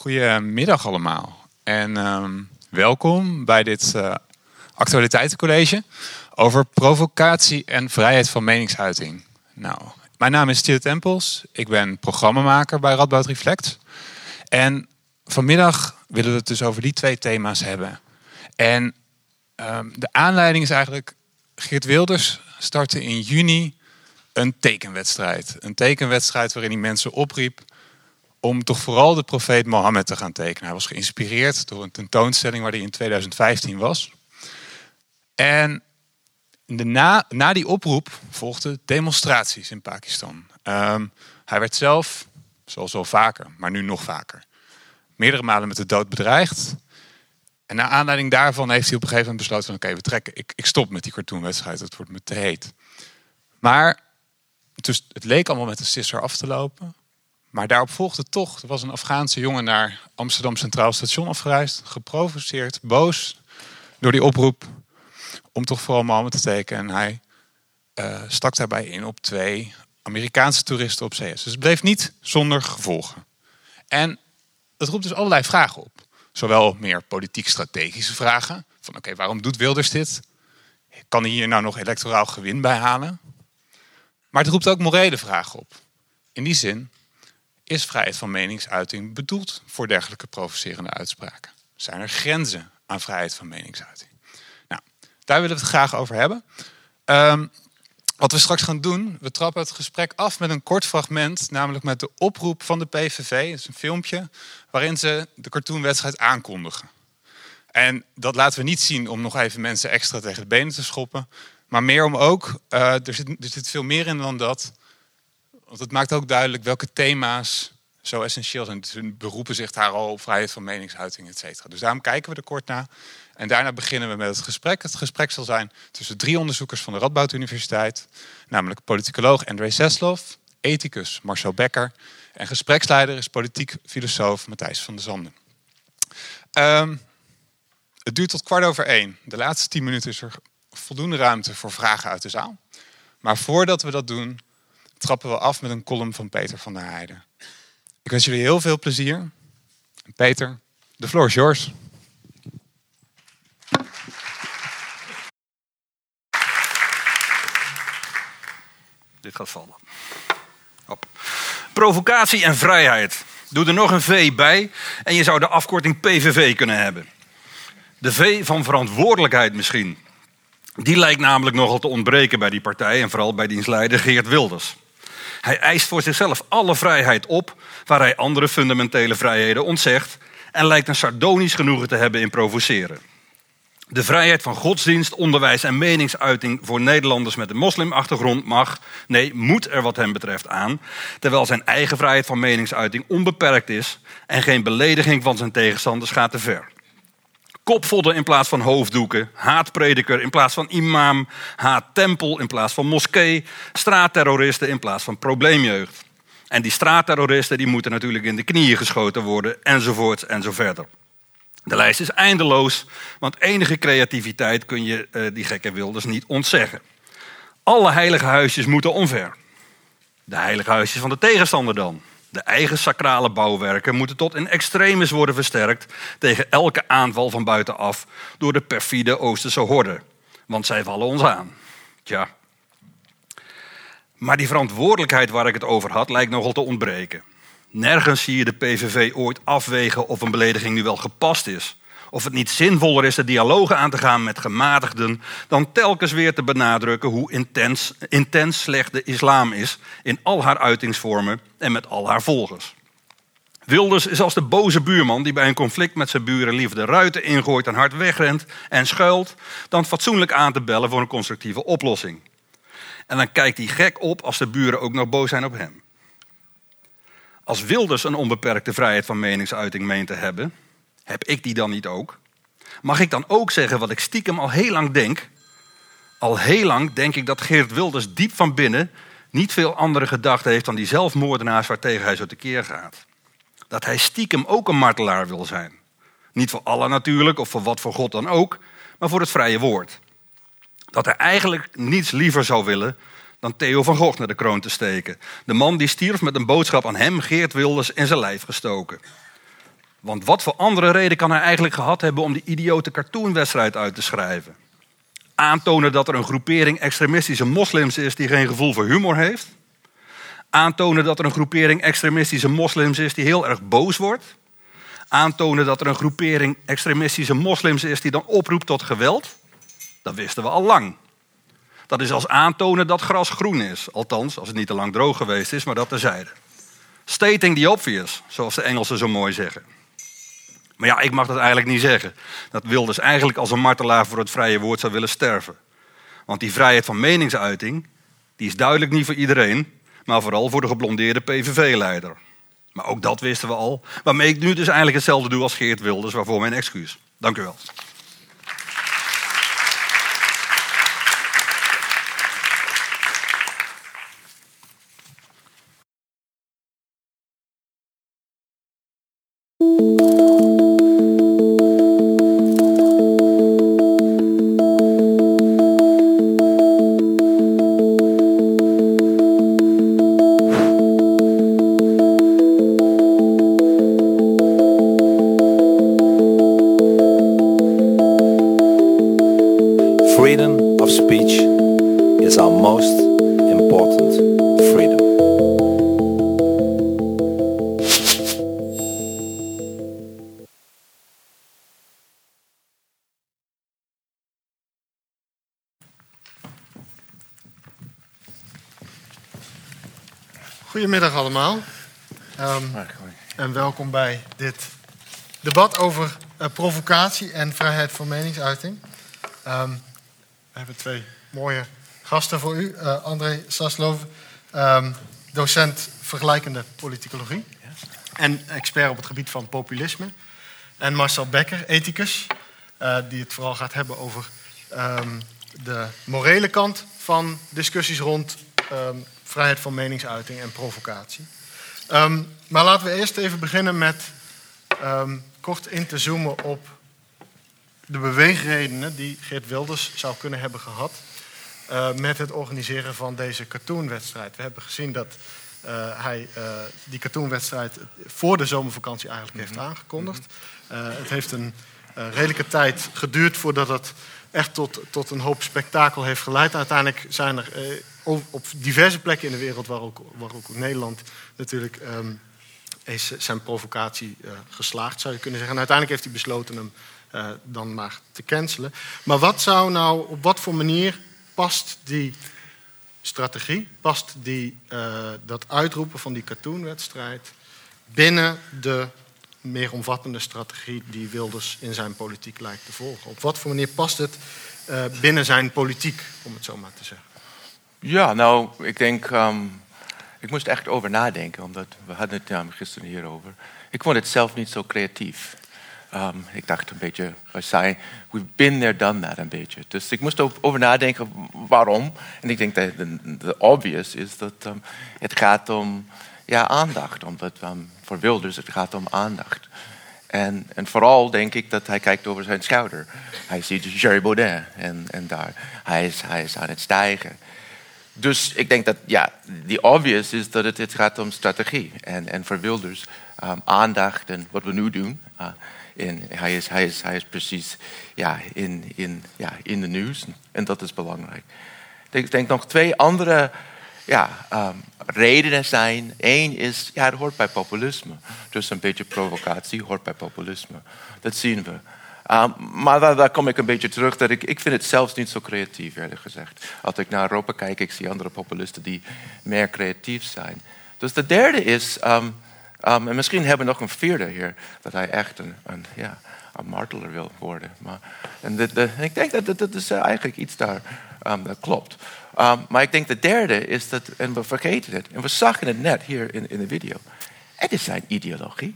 Goedemiddag allemaal en ehm, welkom bij dit uh, actualiteitencollege over provocatie en vrijheid van meningsuiting. Nou, mijn naam is Thiel Tempels, ik ben programmamaker bij Radboud Reflect. En vanmiddag willen we het dus over die twee thema's hebben. En ehm, de aanleiding is eigenlijk, Geert Wilders startte in juni een tekenwedstrijd. Een tekenwedstrijd waarin hij mensen opriep om toch vooral de profeet Mohammed te gaan tekenen. Hij was geïnspireerd door een tentoonstelling waar hij in 2015 was. En na, na die oproep volgden demonstraties in Pakistan. Ehm, hij werd zelf, zoals al vaker, maar nu nog vaker, meerdere malen met de dood bedreigd. En naar aanleiding daarvan heeft hij op een gegeven moment besloten: oké, we trekken, ik, ik stop met die cartoonwedstrijd, het wordt me te heet. Maar het leek allemaal met de sisser af te lopen. Maar daarop volgde toch, er was een Afghaanse jongen naar Amsterdam Centraal Station afgereisd, geprovoceerd, boos door die oproep om toch vooral Mohammed te tekenen. En hij uh, stak daarbij in op twee Amerikaanse toeristen op CS. Dus het bleef niet zonder gevolgen. En dat roept dus allerlei vragen op. Zowel meer politiek-strategische vragen. Van oké, waarom doet Wilders dit? Kan hij hier nou nog electoraal gewin bij halen? Maar het roept ook morele vragen op. In die zin, is vrijheid van meningsuiting bedoeld voor dergelijke provocerende uitspraken? Zijn er grenzen aan vrijheid van meningsuiting? Nou, daar willen we het graag over hebben. Um, wat we straks gaan doen, we trappen het gesprek af met een kort fragment, namelijk met de oproep van de PVV. Het is een filmpje waarin ze de cartoonwedstrijd aankondigen. En dat laten we niet zien om nog even mensen extra tegen de benen te schoppen, maar meer om ook, uh, er, zit, er zit veel meer in dan dat, want het maakt ook duidelijk welke thema's zo essentieel zijn. Ze beroepen zich daar al op vrijheid van meningsuiting, et cetera. Dus daarom kijken we er kort naar. En daarna beginnen we met het gesprek. Het gesprek zal zijn tussen drie onderzoekers van de Radboud Universiteit. Namelijk politicoloog André Seslov, ethicus Marcel Becker... en gespreksleider is politiek filosoof Matthijs van der Zanden. Um, het duurt tot kwart over één. De laatste tien minuten is er voldoende ruimte voor vragen uit de zaal. Maar voordat we dat doen, trappen we af met een column van Peter van der Heijden. Ik wens jullie heel veel plezier. Peter, de floor is yours. Dit gaat vallen. Op. Provocatie en vrijheid. Doe er nog een V bij en je zou de afkorting PVV kunnen hebben. De V van verantwoordelijkheid misschien. Die lijkt namelijk nogal te ontbreken bij die partij en vooral bij dienstleider Geert Wilders. Hij eist voor zichzelf alle vrijheid op waar hij andere fundamentele vrijheden ontzegt en lijkt een sardonisch genoegen te hebben in provoceren. De vrijheid van godsdienst, onderwijs en meningsuiting voor Nederlanders met een moslimachtergrond mag, nee, moet er wat hem betreft aan, terwijl zijn eigen vrijheid van meningsuiting onbeperkt is en geen belediging van zijn tegenstanders gaat te ver kopvodden in plaats van hoofddoeken, haatprediker in plaats van imam, haattempel in plaats van moskee, straatterroristen in plaats van probleemjeugd. En die straatterroristen die moeten natuurlijk in de knieën geschoten worden, enzovoort en zo verder. De lijst is eindeloos, want enige creativiteit kun je uh, die gekke wilders niet ontzeggen. Alle heilige huisjes moeten omver. De heilige huisjes van de tegenstander dan. De eigen sacrale bouwwerken moeten tot in extremis worden versterkt tegen elke aanval van buitenaf door de perfide Oosterse horde. Want zij vallen ons aan. Tja. Maar die verantwoordelijkheid waar ik het over had, lijkt nogal te ontbreken. Nergens zie je de PVV ooit afwegen of een belediging nu wel gepast is. Of het niet zinvoller is de dialogen aan te gaan met gematigden dan telkens weer te benadrukken hoe intens, intens slecht de islam is in al haar uitingsvormen en met al haar volgers. Wilders is als de boze buurman die bij een conflict met zijn buren liever de ruiten ingooit en hard wegrent en schuilt, dan fatsoenlijk aan te bellen voor een constructieve oplossing. En dan kijkt hij gek op als de buren ook nog boos zijn op hem. Als Wilders een onbeperkte vrijheid van meningsuiting meent te hebben, heb ik die dan niet ook? Mag ik dan ook zeggen wat ik stiekem al heel lang denk? Al heel lang denk ik dat Geert Wilders diep van binnen niet veel andere gedachten heeft dan die zelfmoordenaars waartegen hij zo tekeer gaat. Dat hij stiekem ook een martelaar wil zijn. Niet voor Allah natuurlijk, of voor wat voor God dan ook, maar voor het vrije woord. Dat hij eigenlijk niets liever zou willen dan Theo van Gogh naar de kroon te steken. De man die stierf met een boodschap aan hem, Geert Wilders, in zijn lijf gestoken. Want wat voor andere reden kan hij eigenlijk gehad hebben om die idiote cartoonwedstrijd uit te schrijven? Aantonen dat er een groepering extremistische moslims is die geen gevoel voor humor heeft? Aantonen dat er een groepering extremistische moslims is die heel erg boos wordt? Aantonen dat er een groepering extremistische moslims is die dan oproept tot geweld? Dat wisten we al lang. Dat is als aantonen dat gras groen is. Althans, als het niet te lang droog geweest is, maar dat terzijde. Stating the obvious, zoals de Engelsen zo mooi zeggen. Maar ja, ik mag dat eigenlijk niet zeggen. Dat Wilders eigenlijk als een martelaar voor het vrije woord zou willen sterven. Want die vrijheid van meningsuiting, die is duidelijk niet voor iedereen, maar vooral voor de geblondeerde PVV-leider. Maar ook dat wisten we al. Waarmee ik nu dus eigenlijk hetzelfde doe als Geert Wilders, waarvoor mijn excuus. Dank u wel. Allemaal. Um, en welkom bij dit debat over uh, provocatie en vrijheid van meningsuiting. Um, we hebben twee mooie gasten voor u. Uh, André Saslov, um, docent vergelijkende politicologie en expert op het gebied van populisme. En Marcel Becker, ethicus, uh, die het vooral gaat hebben over de morele kant van discussies rond vrijheid van meningsuiting en provocatie. Um, maar laten we eerst even beginnen met um, kort in te zoomen op de beweegredenen die Geert Wilders zou kunnen hebben gehad uh, met het organiseren van deze cartoonwedstrijd. We hebben gezien dat uh, hij uh, die cartoonwedstrijd voor de zomervakantie eigenlijk heeft mhm. aangekondigd. het heeft een redelijke tijd geduurd voordat het echt tot, tot een hoop spektakel heeft geleid. Uiteindelijk zijn er op diverse plekken in de wereld, waar ook, waar ook Nederland natuurlijk, um, is zijn provocatie uh, geslaagd, zou je kunnen zeggen. En uiteindelijk heeft hij besloten hem uh, dan maar te cancelen. Maar wat zou nou, op wat voor manier past die strategie, past die, uh, dat uitroepen van die cartoonwedstrijd binnen de meer omvattende strategie die Wilders in zijn politiek lijkt te volgen? Op wat voor manier past het binnen zijn politiek, om het zo maar te zeggen? Ja, nou, ik denk, um, ik moest echt over nadenken, omdat we hadden het gisteren hierover. Ik vond het zelf niet zo creatief. Um, ik dacht een beetje, wij zei, we've been there, done that een beetje. Dus ik moest over nadenken waarom. En ik denk dat de obvious is dat um, het gaat om ja, aandacht. Omdat um, voor Wilders het gaat om aandacht. En, en vooral denk ik dat hij kijkt over zijn schouder. Hij ziet Jerry Baudet en, en daar. Hij is, hij is aan het stijgen. Dus ik denk dat, ja, die obvious is dat het, het gaat om strategie. En, en voor Wilders um, aandacht en wat we nu doen. Uh, in, hij, is, hij, is, hij is precies ja, in, in, ja, in de nieuws en dat is belangrijk. Ik denk nog twee andere ja, um, redenen zijn. Eén is, ja, het hoort bij populisme. Dus een beetje provocatie hoort bij populisme. Dat zien we. Um, maar daar, kom ik een beetje terug. Dat ik, ik vind het zelfs niet zo creatief, eerlijk gezegd. Als ik naar Europa kijk, ik zie andere populisten die meer creatief zijn. Dus de derde is, um, en misschien hebben we nog een vierde hier, dat hij echt een, ja, een marteler wil worden. Maar, en ik denk dat dat is uh, eigenlijk iets daar dat klopt. maar ik denk de derde is dat, en we vergeten het, en we zagen het net hier in, in de video. Het is zijn ideologie.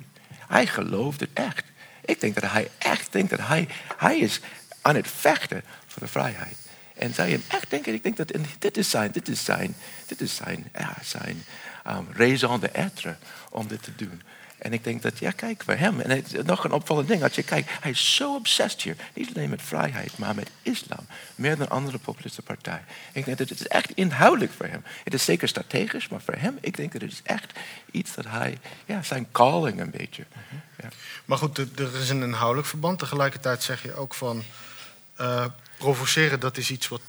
Hij gelooft het echt. Ik denk dat hij echt denkt dat hij, hij is aan het vechten voor de vrijheid. En zij hem echt denken, ik denk dat dit is zijn, dit is zijn, dit is zijn, ja, zijn um, raison d'être om dit te doen. En ik denk dat, ja, kijk, bij hem. En nog een opvallend ding, als je kijkt, hij is zo obsessief hier. Niet alleen met vrijheid, maar met islam. Meer dan andere populistische partijen. Ik denk dat het is echt inhoudelijk voor hem. Het is zeker strategisch, maar voor hem, ik denk dat het is echt iets dat hij, ja, zijn calling een beetje. ja. Maar goed, er is een inhoudelijk verband. Tegelijkertijd zeg je ook van... eh, provoceren, dat is iets wat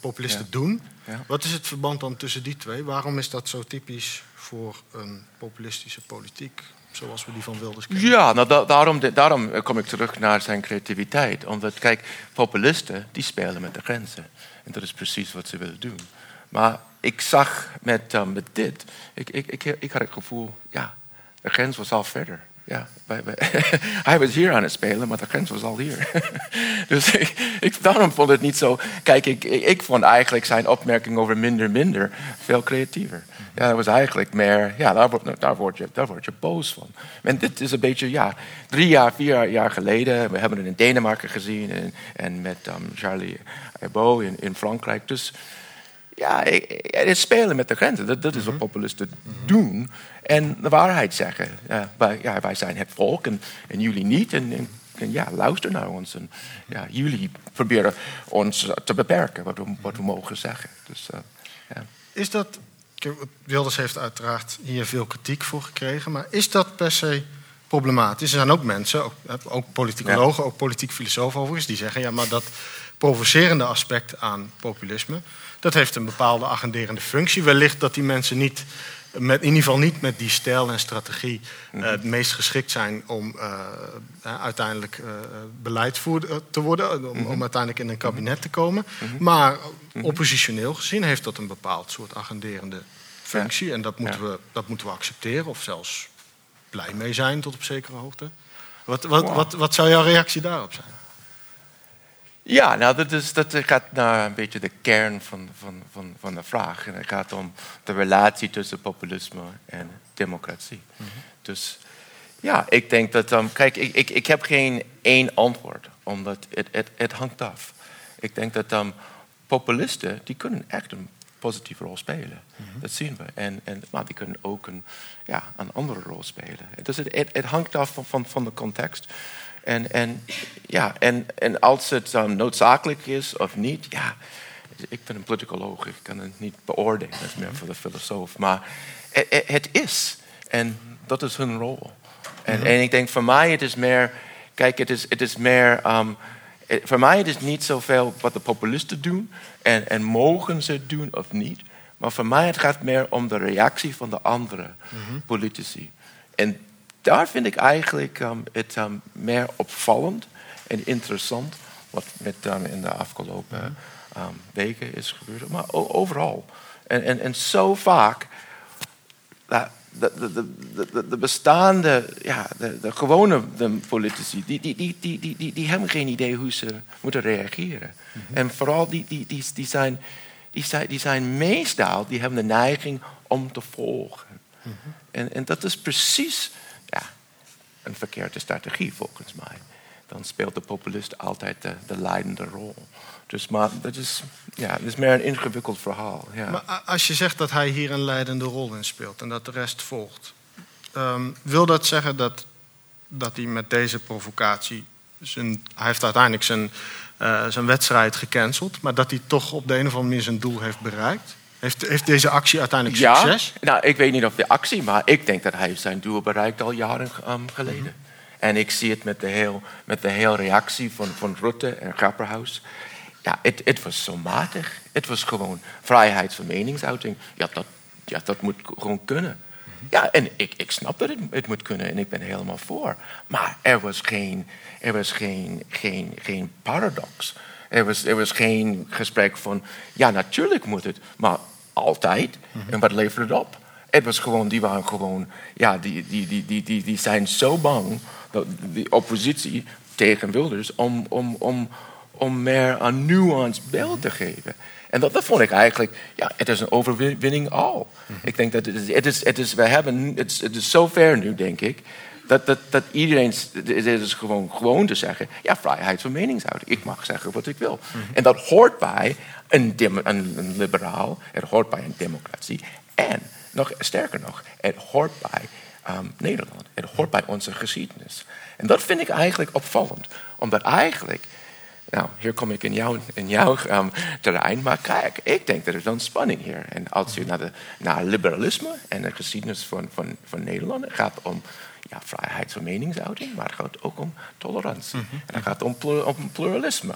populisten Ja. doen. Ja. Wat is het verband dan tussen die twee? Waarom is dat zo typisch voor een populistische politiek... zoals we die van Wilders kennen? Ja, nou, da- daarom, daarom kom ik terug naar zijn creativiteit. Omdat, kijk, populisten die spelen met de grenzen. En dat is precies wat ze willen doen. Maar ik zag met, um, met dit, ik, ik, ik, ik had het gevoel, ja, de grens was al verder. Ja, hij was hier aan het spelen, maar de grens was al hier. dus ik, ik, daarom vond het niet zo. Kijk, ik, ik, vond eigenlijk zijn opmerking over minder, minder veel creatiever. Ja, dat was eigenlijk meer, ja, daar word, daar word, je, daar word je boos van. En dit is een beetje, ja, drie jaar, vier jaar geleden. We hebben het in Denemarken gezien en, en met um, Charlie Hebdo in, in Frankrijk. Dus ja, het spelen met de grenzen. Dat, dat is wat populisten doen. En de waarheid zeggen. Ja, wij, ja, wij zijn het volk en, en jullie niet. En, en, en ja, luister naar ons. En, ja, jullie proberen ons te beperken, wat we, wat we mogen zeggen. Dus, eh, ja. Is dat... Wilders heeft uiteraard hier veel kritiek voor gekregen... maar is dat per se problematisch? Er zijn ook mensen, ook, ook politicologen, ook politiek filosofen overigens... die zeggen, ja, maar dat provocerende aspect aan populisme... dat heeft een bepaalde agenderende functie. Wellicht dat die mensen niet, met, in ieder geval niet met die stijl en strategie... eh, het meest geschikt zijn om eh, uiteindelijk eh, beleidsvoerder te worden... om, om uiteindelijk in een kabinet te komen. Maar oppositioneel gezien heeft dat een bepaald soort agenderende functie... en dat moeten, we, dat moeten we accepteren of zelfs blij mee zijn tot op zekere hoogte. Wat, wat, Wow. wat, wat zou jouw reactie daarop zijn? Ja, nou, dat, is, dat gaat naar een beetje de kern van, van, van, van de vraag. En het gaat om de relatie tussen populisme en democratie. Dus ja, ik denk dat... Um, kijk, ik, ik, ik heb geen één antwoord, omdat het, het, het hangt af. Ik denk dat um, populisten, die kunnen echt een positieve rol spelen. Dat zien we. En, en, maar die kunnen ook een, ja, een andere rol spelen. Dus het, het, het hangt af van, van, van de context. En, en, ja, en, en als het noodzakelijk is of niet, ja, ik ben een politicoloog, ik kan het niet beoordelen, dat is meer voor de filosoof. Maar het, het- het is, en dat is hun rol. En, en ik denk voor mij, het is meer, kijk, het is, het is meer, um, het- voor mij het is niet zoveel wat de populisten doen en, en mogen ze het doen of niet. Maar voor mij het gaat meer om de reactie van de andere politici. En daar vind ik eigenlijk um, het um, meer opvallend en interessant wat met um, in de afgelopen weken is gebeurd, maar overal. En, en, en zo vaak de, de, de, de, de bestaande, ja, de, de gewone de politici, die, die, die, die, die, die, die hebben geen idee hoe ze moeten reageren. En vooral die, die, die, die, zijn, die, zijn, die zijn meestal, die hebben de neiging om te volgen. en, en dat is precies een verkeerde strategie volgens mij. Dan speelt de populist altijd de, de leidende rol. Dus maar dat is, ja, is meer een ingewikkeld verhaal. Ja. Maar als je zegt dat hij hier een leidende rol in speelt en dat de rest volgt, ehm, wil dat zeggen dat, dat hij met deze provocatie, zijn, hij heeft uiteindelijk zijn, eh, zijn wedstrijd gecanceld, maar dat hij toch op de een of andere manier zijn doel heeft bereikt? Heeft, heeft deze actie uiteindelijk Ja, succes? nou, ik weet niet of de actie, maar ik denk dat hij zijn doel bereikt al jaren um, geleden. En ik zie het met de hele met de heel reactie van, van Rutte en Grapperhaus. Ja, het, het was zo matig. Het was gewoon vrijheid van meningsuiting. Ja, dat, ja, dat moet gewoon kunnen. Ja, en ik, ik snap dat het, het moet kunnen en ik ben helemaal voor. Maar er was geen, er was geen, geen, geen paradox. Er was, er was geen gesprek van, ja, natuurlijk moet het, maar altijd. En wat levert het op? Het was gewoon, die waren gewoon, ja, die, die, die, die, die, die zijn zo bang, dat die oppositie tegen Wilders, om, om, om, om meer een nuanced beeld te geven. En dat, dat vond ik eigenlijk, ja, het is een overwinning al. Ik denk dat het is, het is, het is we hebben, het is, het is zo ver nu, denk ik, dat, dat, dat iedereen, het is gewoon, gewoon te zeggen, ja, vrijheid van meningsuiting. Ik mag zeggen wat ik wil. En dat hoort bij een, dem- een, een liberaal, het hoort bij een democratie. En, nog sterker nog, het hoort bij ehm, Nederland. Het hoort bij onze geschiedenis. En dat vind ik eigenlijk opvallend. Omdat eigenlijk, nou, hier kom ik in jouw, in jouw um, terrein, maar kijk, ik denk dat er een spanning hier. En als je naar, de, naar liberalisme en de geschiedenis van, van, van Nederland, gaat om ja, vrijheid van meningsuiting, maar het gaat ook om tolerantie. En het gaat om, om pluralisme.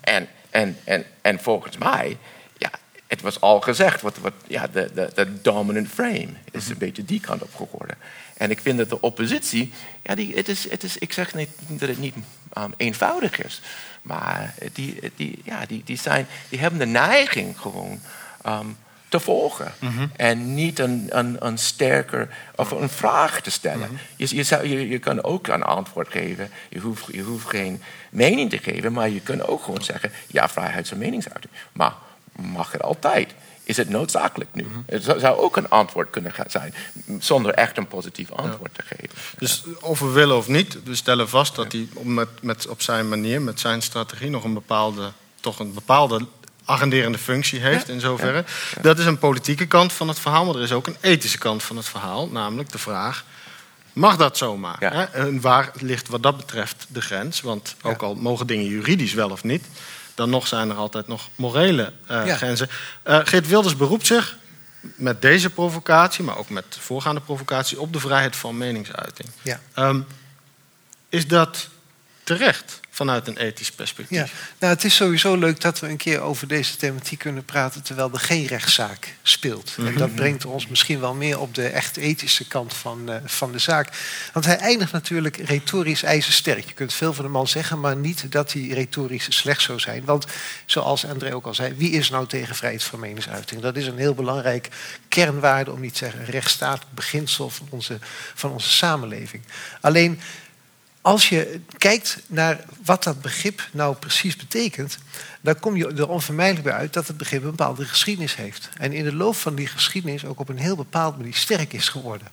en, en, en, en volgens mij, ja, het was al gezegd, wat, wat, ja, de, de, de dominant frame is een beetje die kant op geworden. En ik vind dat de oppositie, ja, die, het is, het is, ik zeg niet dat het niet um, eenvoudig is, maar die, die, ja, die, die, zijn, die hebben de neiging gewoon um, te volgen. En niet een, een, een sterker of een vraag te stellen. je, je, zou, je, je kan ook een antwoord geven. Je hoeft, je hoeft geen mening te geven, maar je kunt ook gewoon zeggen: ja, vrijheid van meningsuiting. Maar mag het altijd? Is het noodzakelijk nu? Het zou ook een antwoord kunnen zijn, zonder echt een positief antwoord te geven. Dus of we willen of niet, we stellen vast dat hij met, met, op zijn manier, met zijn strategie, nog een bepaalde, toch een bepaalde agenderende functie heeft in zoverre. Dat is een politieke kant van het verhaal, maar er is ook een ethische kant van het verhaal, namelijk de vraag. Mag dat zomaar? Hè? En waar ligt wat dat betreft de grens? Want ook al mogen dingen juridisch wel of niet, dan nog zijn er altijd nog morele uh, grenzen. Uh, Geert Wilders beroept zich met deze provocatie, maar ook met de voorgaande provocatie, op de vrijheid van meningsuiting. Ja. Um, is dat terecht? Vanuit een ethisch perspectief. Ja, nou, het is sowieso leuk dat we een keer over deze thematiek kunnen praten terwijl er geen rechtszaak speelt. En dat brengt ons misschien wel meer op de echt ethische kant van, uh, van de zaak. Want hij eindigt natuurlijk retorisch ijzersterk. Je kunt veel van de man zeggen, maar niet dat hij retorisch slecht zou zijn. Want zoals André ook al zei, wie is nou tegen vrijheid van meningsuiting? Dat is een heel belangrijk kernwaarde, om niet te zeggen rechtsstatelijk beginsel van onze, van onze samenleving. Alleen als je kijkt naar wat dat begrip nou precies betekent, dan kom je er onvermijdelijk bij uit dat het begrip een bepaalde geschiedenis heeft. En in de loop van die geschiedenis ook op een heel bepaalde manier sterk is geworden.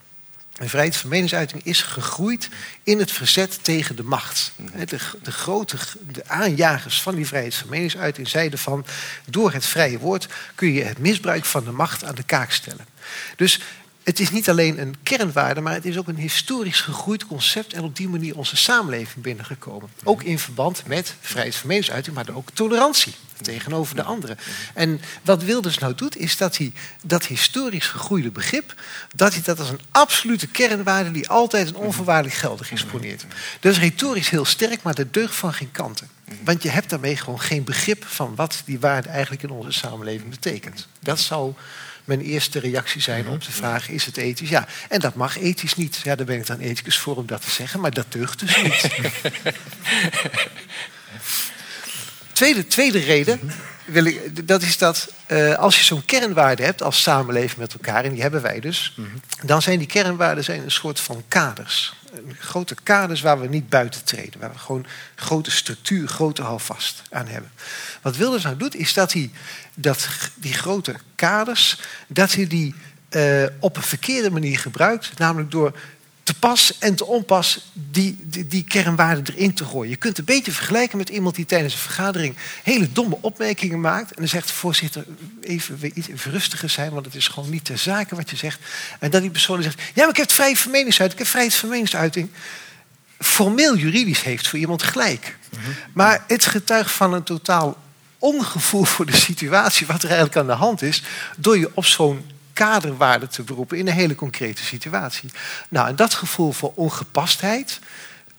En vrijheid van meningsuiting is gegroeid in het verzet tegen de macht. De, de grote de aanjagers van die vrijheid van meningsuiting zeiden van... door het vrije woord kun je het misbruik van de macht aan de kaak stellen. Dus het is niet alleen een kernwaarde, maar het is ook een historisch gegroeid concept en op die manier onze samenleving binnengekomen. Ook in verband met vrijheid van meningsuiting, maar ook tolerantie tegenover de anderen. En wat Wilders nou doet, is dat hij dat historisch gegroeide begrip, dat hij dat als een absolute kernwaarde die altijd en onvoorwaardelijk geldig exponeert. Dat is retorisch heel sterk, maar dat deugt van geen kanten. Want je hebt daarmee gewoon geen begrip van wat die waarde eigenlijk in onze samenleving betekent. Dat zou mijn eerste reactie zijn op de vraag: is het ethisch? Ja, en dat mag ethisch niet. Ja, daar ben ik dan ethicus voor om dat te zeggen, maar dat deugt dus niet. tweede, tweede reden, wil ik, dat is dat uh, als je zo'n kernwaarde hebt als samenleving met elkaar, en die hebben wij dus, dan zijn die kernwaarden zijn een soort van kaders. Grote kaders waar we niet buiten treden, waar we gewoon grote structuur, grote houvast aan hebben. Wat Wilders nou doet, is dat hij dat, die grote kaders, dat hij die uh, op een verkeerde manier gebruikt, namelijk door te pas en te onpas die, die, die, kernwaarden erin te gooien. Je kunt het een beetje vergelijken met iemand die tijdens een vergadering hele domme opmerkingen maakt. En dan zegt de voorzitter, even, even rustiger zijn, want het is gewoon niet ter zake wat je zegt. En dat die persoon zegt, ja, maar ik heb vrije vermeningsuiting, ik heb vrijheid van meningsuiting. Formeel juridisch heeft voor iemand gelijk. Mhm. Maar het getuigt van een totaal ongevoel voor de situatie, wat er eigenlijk aan de hand is, door je op zo'n kaderwaarde te beroepen in een hele concrete situatie. Nou, en dat gevoel voor ongepastheid,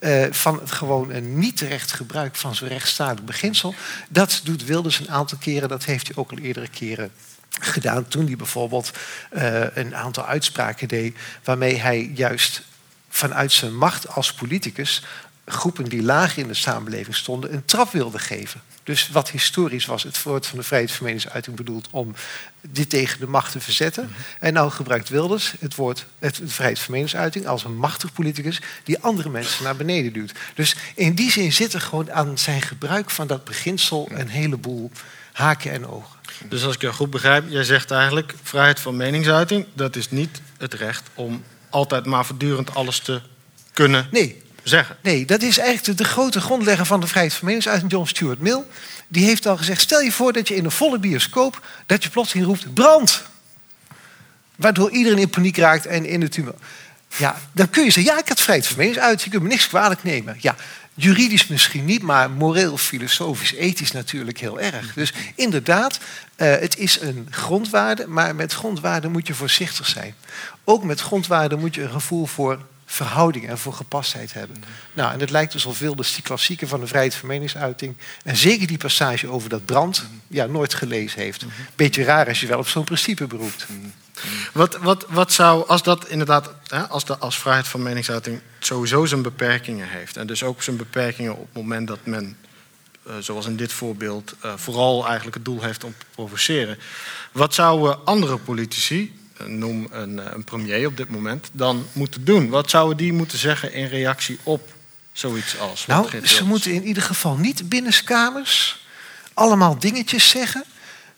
uh, van het gewoon een niet terecht gebruik van zo'n rechtsstatelijk beginsel, dat doet Wilders een aantal keren, dat heeft hij ook al eerdere keren gedaan toen hij bijvoorbeeld uh, een aantal uitspraken deed waarmee hij juist vanuit zijn macht als politicus groepen die lager in de samenleving stonden een trap wilde geven. Dus wat historisch was het woord van de vrijheid van meningsuiting bedoeld om dit tegen de macht te verzetten. Mhm. En nou gebruikt Wilders het woord het, vrijheid van meningsuiting als een machtig politicus die andere mensen naar beneden duwt. Dus in die zin zit er gewoon aan zijn gebruik van dat beginsel een heleboel haken en ogen. Dus als ik je goed begrijp, jij zegt eigenlijk vrijheid van meningsuiting, dat is niet het recht om altijd maar voortdurend alles te kunnen nee, zeggen. Nee, dat is eigenlijk de, grote grondlegger van de vrijheid van meningsuiting, John Stuart Mill. Die heeft al gezegd, stel je voor dat je in een volle bioscoop... dat je plotseling roept, brand! Waardoor iedereen in paniek raakt en in de tumult. Ja, dan kun je zeggen, ja, ik had vrijheid van meningsuiting, je kunt me niks kwalijk nemen. Ja, juridisch misschien niet, maar moreel, filosofisch, ethisch natuurlijk heel erg. Dus inderdaad, uh, het is een grondwaarde, maar met grondwaarden moet je voorzichtig zijn. Ook met grondwaarden moet je een gevoel voor verhouding en voor gepastheid hebben. Nou, en het lijkt dus al veel dus die klassieke van de vrijheid van meningsuiting. En zeker die passage over dat brand, ja, nooit gelezen heeft. Beetje raar als je wel op zo'n principe beroept. Wat, wat, wat zou, als dat inderdaad, hè, als, de, als vrijheid van meningsuiting sowieso zijn beperkingen heeft. En dus ook zijn beperkingen op het moment dat men, uh, zoals in dit voorbeeld, uh, vooral eigenlijk het doel heeft om te provoceren. Wat zouden andere politici, noem een, een, premier op dit moment, dan moeten doen? Wat zouden die moeten zeggen in reactie op zoiets als? Nou, ze moeten in ieder geval niet binnenskamers allemaal dingetjes zeggen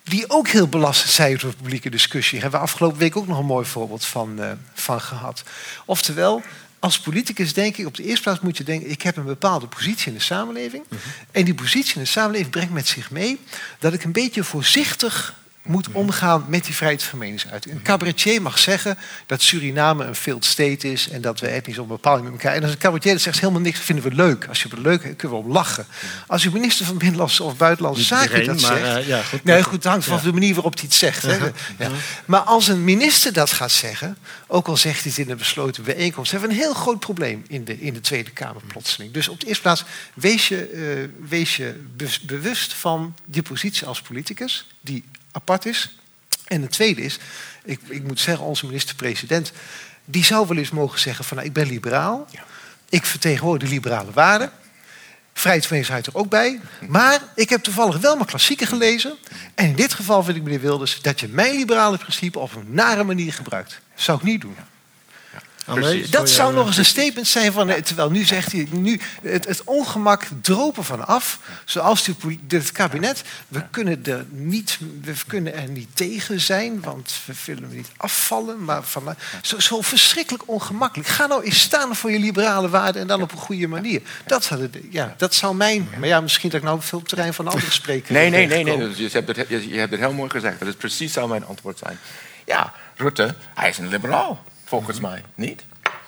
die ook heel belastend zijn voor de publieke discussie. Daar hebben we afgelopen week ook nog een mooi voorbeeld van, uh, van gehad. Oftewel, als politicus denk ik, op de eerste plaats moet je denken... ik heb een bepaalde positie in de samenleving. Mhm. En die positie in de samenleving brengt met zich mee... dat ik een beetje voorzichtig moet omgaan met die vrijheid van meningsuiting. Een cabaretier mag zeggen dat Suriname een failed state is en dat we etnisch op bepaling met elkaar. En als een cabaretier dat zegt helemaal niks, vinden we leuk. Als je het leuk hebt, kunnen we om lachen. Als uw minister van Binnenlandse of Buitenlandse Zaken dat zegt. Uh, ja, goed, nee, goed, het hangt van de manier waarop hij het zegt. Hè. Ja. Maar als een minister dat gaat zeggen, ook al zegt hij het in een besloten bijeenkomst, hebben we een heel groot probleem in de, in de Tweede Kamer plotseling. Dus op de eerste plaats, wees je, uh, wees je bewust van die positie als politicus, die apart is. En het tweede is, ik, ik moet zeggen, onze minister-president, die zou wel eens mogen zeggen van nou, ik ben liberaal, ik vertegenwoordig de liberale waarden. Vrijheidsmeningsheid er ook bij. Maar ik heb toevallig wel mijn klassieken gelezen. En in dit geval vind ik, meneer Wilders, dat je mijn liberale principe op een nare manier gebruikt. Dat zou ik niet doen. Dat zou nog eens een statement zijn van. Terwijl nu zegt hij. Nu, het, het ongemak dropen van af. Zoals het kabinet. We kunnen, er niet, we kunnen er niet tegen zijn. Want we willen niet afvallen. Maar van, zo, zo verschrikkelijk ongemakkelijk. Ga nou eens staan voor je liberale waarden. En dan op een goede manier. Dat het, ja, dat zou mijn. Maar ja, misschien dat ik nou veel op het terrein van anderen spreek. Nee, nee, nee. nee. Je, hebt het, je hebt het heel mooi gezegd. Dat is precies zou mijn antwoord zijn. Ja, Rutte, hij is een liberaal volgens mij niet.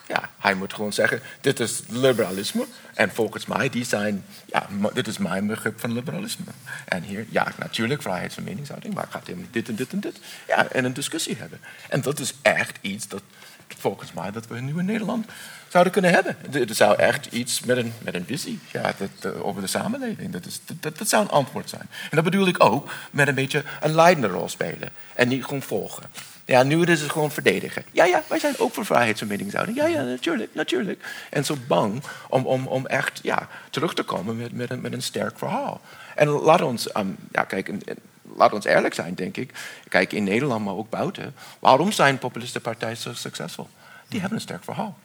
Ja, hij moet gewoon zeggen, dit is liberalisme. En volgens mij, die zijn, ja, dit is mijn begrip van liberalisme. En hier, ja, natuurlijk vrijheid van meningsuiting, maar gaat helemaal dit en dit en dit. Ja, en een discussie hebben. En dat is echt iets dat, volgens mij, dat we nu in Nederland zouden kunnen hebben. Het zou echt iets met een, met een visie ja, dat, uh, over de samenleving. Dat, is, dat, dat zou een antwoord zijn. En dat bedoel ik ook met een beetje een leidende rol spelen. En niet gewoon volgen. Ja, nu is het gewoon verdedigen. Ja, ja, wij zijn ook voor vrijheid van meningsuiting. Ja, ja, natuurlijk, natuurlijk. En zo bang om, om, om echt ja, terug te komen met, met, een, met een sterk verhaal. En laat ons, um, ja, kijk, laat ons eerlijk zijn, denk ik. Kijk, in Nederland, maar ook buiten. Waarom zijn populistenpartijen zo succesvol? Die hebben een sterk verhaal.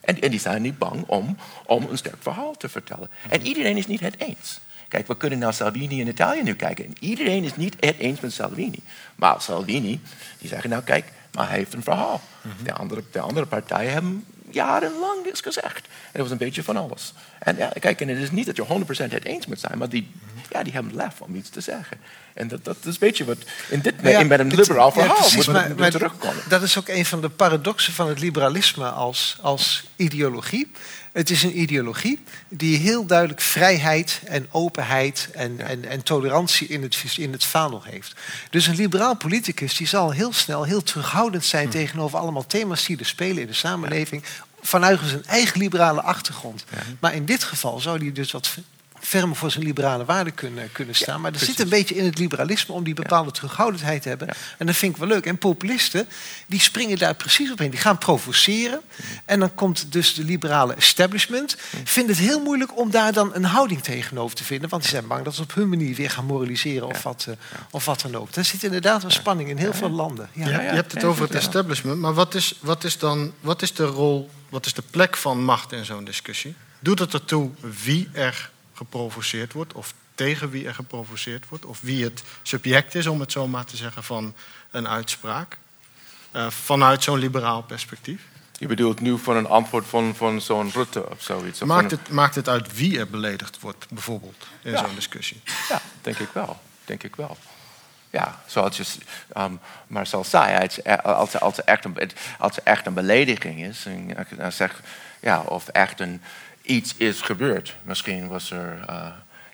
En, en die zijn niet bang om, om een sterk verhaal te vertellen. En iedereen is niet het eens. Kijk, we kunnen naar Salvini in Italië nu kijken. En iedereen is niet het eens met Salvini. Maar Salvini, die zeggen nou kijk, maar hij heeft een verhaal. Mhm. de, andere, de andere partijen hebben jarenlang iets gezegd. En dat was een beetje van alles. En ja, kijk, en het is niet dat je 100% het eens moet zijn, maar die, ja, die hebben lef om iets te zeggen. En dat, dat is een beetje wat in dit ja, in met een liberaal verhaal ja, precies, moet, maar, terugkomen. Dat is ook een van de paradoxen van het liberalisme als, als ideologie. Het is een ideologie die heel duidelijk vrijheid en openheid en, en, en tolerantie in het, in het vaandel heeft. Dus een liberaal politicus die zal heel snel heel terughoudend zijn hm. tegenover allemaal thema's die er spelen in de samenleving. Vanuit zijn eigen liberale achtergrond. Maar in dit geval zou hij dus wat ferm voor zijn liberale waarden kunnen, kunnen staan. maar er zit een beetje in het liberalisme om die bepaalde terughoudendheid te hebben. En dat vind ik wel leuk. En populisten, die springen daar precies op in. Die gaan provoceren. En dan komt dus de liberale establishment. Vindt het heel moeilijk om daar dan een houding tegenover te vinden. Want die zijn bang dat ze op hun manier weer gaan moraliseren of, wat, uh, of wat dan ook. Daar zit inderdaad een spanning in heel veel landen. Ja. Je hebt het over het establishment. Maar wat is, wat is dan wat is de rol, wat is de plek van macht in zo'n discussie? Doet het ertoe wie er geprovoceerd wordt, of tegen wie er geprovoceerd wordt, of wie het subject is, om het zo maar te zeggen, van een uitspraak. Uh, vanuit zo'n liberaal perspectief. Je bedoelt nu van een antwoord van, van zo'n Rutte of zoiets? maakt, het, maakt het uit wie er beledigd wordt, bijvoorbeeld, in zo'n discussie? Ja, denk ik wel. Denk ik wel. Ja, zoals je um, Marcel zei, als, als, als, echt een, als het echt een belediging is, en dan zeg ja, of echt een, iets is gebeurd. Misschien was er,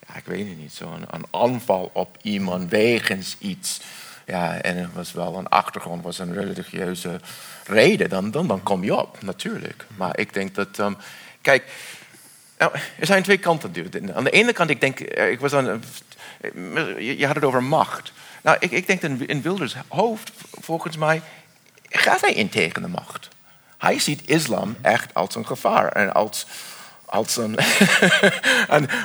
ja, ik weet het niet, zo'n een aanval op iemand wegens iets. Ja, en het was wel een achtergrond, was een religieuze reden. Dan, dan, dan kom je op, natuurlijk. Maar ik denk dat, um, kijk, nou, er zijn twee kanten. Aan de ene kant, ik denk, eh, ik was aan, je had het over macht. Nou, ik, ik denk dat in Wilders hoofd, volgens mij, gaat hij in tegen de macht. Hij ziet islam echt als een gevaar en als, als een,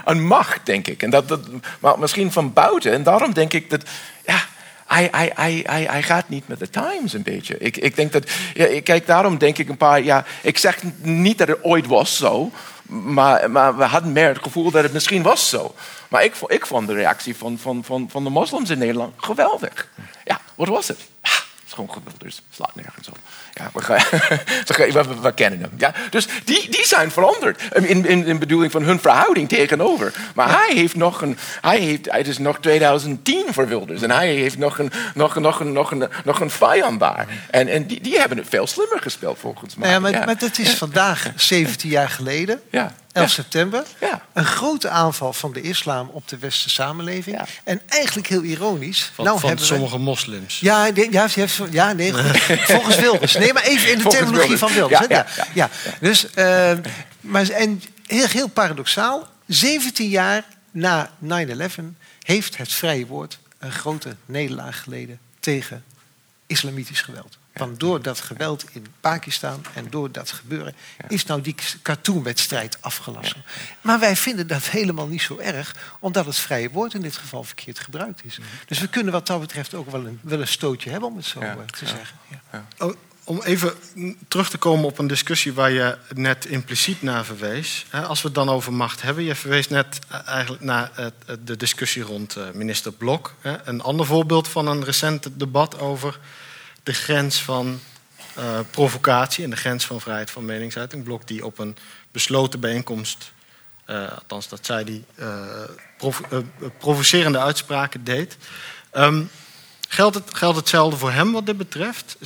een, macht, denk ik. En dat, dat, maar misschien van buiten. En daarom denk ik dat, ja, hij, hij, hij, hij, hij gaat niet met de times een beetje. Ik, ik denk dat, ja, kijk, daarom denk ik een paar, ja, ik zeg niet dat het ooit was zo, maar, maar we hadden meer het gevoel dat het misschien was zo. Maar ik, ik vond de reactie van, van, van, van de moslims in Nederland geweldig. Ja, wat was het? Ah, het is gewoon geweldig, dus slaat nergens op. Ja, we, we, we, kennen hem. Ja? Dus die, die zijn veranderd in, in, in bedoeling van hun verhouding tegenover. Maar hij heeft nog een, hij heeft, het is nog 2010 voor Wilders en hij heeft nog een, nog, nog een, nog een, nog een vijand daar. En, en die, die hebben het veel slimmer gespeeld volgens mij. Ja, maar, maar dat is vandaag 17 jaar geleden. Ja. 11 september. Ja. Een grote aanval van de islam op de westerse samenleving. Ja. En eigenlijk heel ironisch. Van, nou van sommige moslims. Ja, ja, ja nee, volgens Wilders. Nee, maar even in de terminologie van Wilders. Ja, ja, Dus, uh, maar, en heel, heel paradoxaal. 17 jaar na 9-11 heeft het vrije woord een grote nederlaag geleden tegen islamitisch geweld. Want door dat geweld in Pakistan en door dat gebeuren is nou die cartoonwedstrijd afgelassen. Maar wij vinden dat helemaal niet zo erg, omdat het vrije woord in dit geval verkeerd gebruikt is. Dus we kunnen wat dat betreft ook wel een, wel een stootje hebben, om het zo eh, te zeggen. Oh, om even terug te komen op een discussie waar je net impliciet naar verwees. Als we het dan over macht hebben. Je verwees net eh, eigenlijk naar de discussie rond eh, minister Blok. Een ander voorbeeld van een recent debat over de grens van uh, provocatie en de grens van vrijheid van meningsuiting. Blok die op een besloten bijeenkomst, althans dat zij die provo provocerende uitspraken deed. Geldt, het, geldt hetzelfde voor hem wat dit betreft?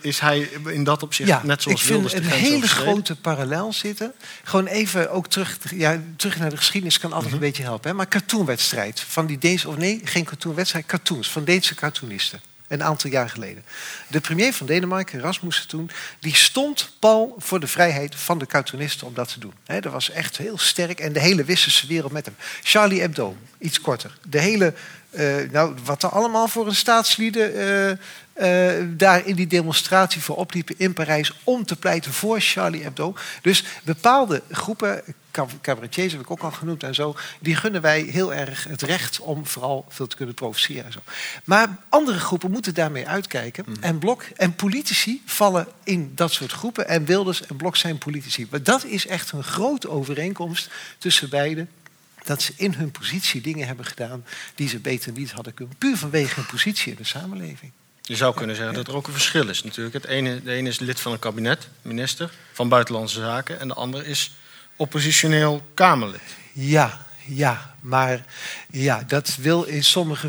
Is hij in dat opzicht ja, net zoals Wilders Ik vind een hele grote parallel zitten. Gewoon even ook terug, ja, terug naar de geschiedenis kan altijd mm -hmm. een beetje helpen. Hè? Maar cartoonwedstrijd van die Deense, of nee, geen cartoonwedstrijd, cartoons van Deense cartoonisten een aantal jaar geleden. De premier van Denemarken, Rasmussen toen, die stond pal voor de vrijheid van de cartoonisten om dat te doen. dat was echt heel sterk en de hele westerse wereld met hem. Charlie Hebdo, iets korter. De hele, uh, nou, wat er allemaal voor een staatslieden uh, uh, daar in die demonstratie voor opliepen in Parijs om te pleiten voor Charlie Hebdo. Dus bepaalde groepen, cabaretiers heb ik ook al genoemd en zo, die gunnen wij heel erg het recht om vooral veel te kunnen provoceren en zo. Maar andere groepen moeten daarmee uitkijken. Mm. En Blok en politici vallen in dat soort groepen. En Wilders en Blok zijn politici. Maar dat is echt een grote overeenkomst tussen beiden dat ze in hun positie dingen hebben gedaan die ze beter niet hadden kunnen. Puur vanwege hun positie in de samenleving. Je zou kunnen zeggen dat er ook een verschil is natuurlijk. Het ene, de ene is lid van een kabinet, minister van Buitenlandse Zaken... en de andere is oppositioneel Kamerlid. Ja, ja, maar ja, dat wil in sommige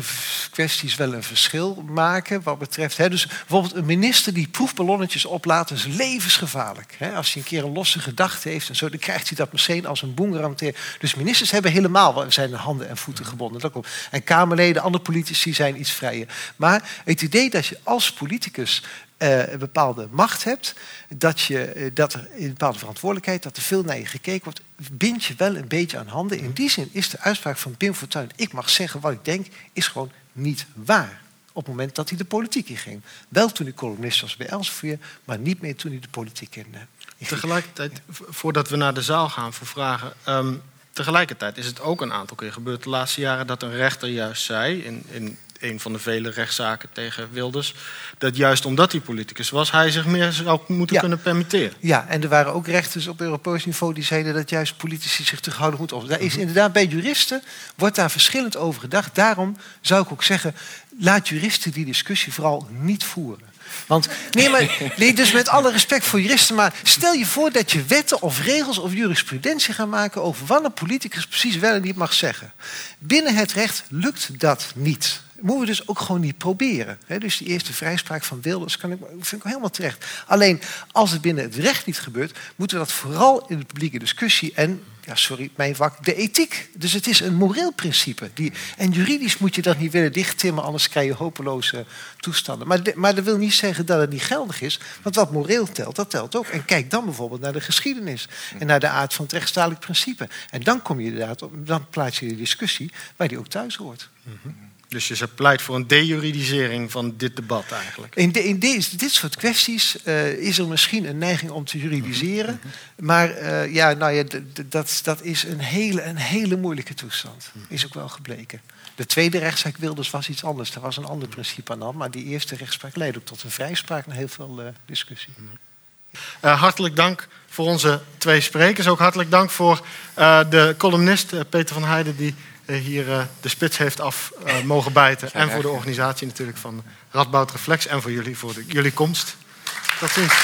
kwesties wel een verschil maken. Wat betreft, hè, dus bijvoorbeeld een minister die proefballonnetjes oplaat, is levensgevaarlijk. Hè. Als hij een keer een losse gedachte heeft en zo, dan krijgt hij dat meteen als een boemerang. Dus ministers hebben helemaal zijn handen en voeten gebonden. Dat komt. En Kamerleden, andere politici zijn iets vrijer. Maar het idee dat je als politicus uh, een bepaalde macht hebt, dat, je, uh, dat er een bepaalde verantwoordelijkheid, dat er veel naar je gekeken wordt, bind je wel een beetje aan handen. In die zin is de uitspraak van Pim Fortuyn, ik mag zeggen wat ik denk, is gewoon niet waar. Op het moment dat hij de politiek inging. Wel toen hij columnist was bij Elsevier, maar niet meer toen hij de politiek in. Uh, Tegelijkertijd, voordat we naar de zaal gaan voor vragen. Um, tegelijkertijd is het ook een aantal keer gebeurd de laatste jaren dat een rechter juist zei in, in een van de vele rechtszaken tegen Wilders. Dat juist omdat hij politicus was, hij zich meer zou moeten kunnen permitteren. Ja, en er waren ook rechters op Europees niveau die zeiden dat juist politici zich terughouden moeten op. Daar is mhm. inderdaad bij juristen wordt daar verschillend over gedacht. Daarom zou ik ook zeggen, laat juristen die discussie vooral niet voeren. Want, nee, maar, nee, dus met alle respect voor juristen, maar stel je voor dat je wetten of regels of jurisprudentie gaat maken over wat een politicus precies wel en niet mag zeggen. Binnen het recht lukt dat niet. Moeten we dus ook gewoon niet proberen. Dus die eerste vrijspraak van Wilders kan ik, vind ik helemaal terecht. Alleen als het binnen het recht niet gebeurt, moeten we dat vooral in de publieke discussie en ja, sorry, mijn vak, de ethiek. Dus het is een moreel principe. Die, en juridisch moet je dat niet willen dichttimmen, anders krijg je hopeloze toestanden. Maar, maar dat wil niet zeggen dat het niet geldig is. Want wat moreel telt, dat telt ook. En kijk dan bijvoorbeeld naar de geschiedenis en naar de aard van het rechtsstatelijk principe. En dan kom je inderdaad op, dan plaats je de discussie waar die ook thuis hoort. Dus je pleit voor een dejuridisering van dit debat eigenlijk. In, de, in deze, dit soort kwesties uh, is er misschien een neiging om te juridiseren. Maar uh, ja, nou ja, dat, dat is een hele, een hele moeilijke toestand. Is ook wel gebleken. De tweede rechtszaak Wilders was iets anders. Daar was een ander principe aan hand. Maar die eerste rechtspraak leidde ook tot een vrijspraak en heel veel uh, discussie. hartelijk dank voor onze twee sprekers. Ook hartelijk dank voor de columnist Peter van Heijden... die hier uh, de spits heeft af uh, mogen bijten. En voor de organisatie natuurlijk van Radboud Reflex. En voor jullie, voor de, jullie komst. Tot ziens.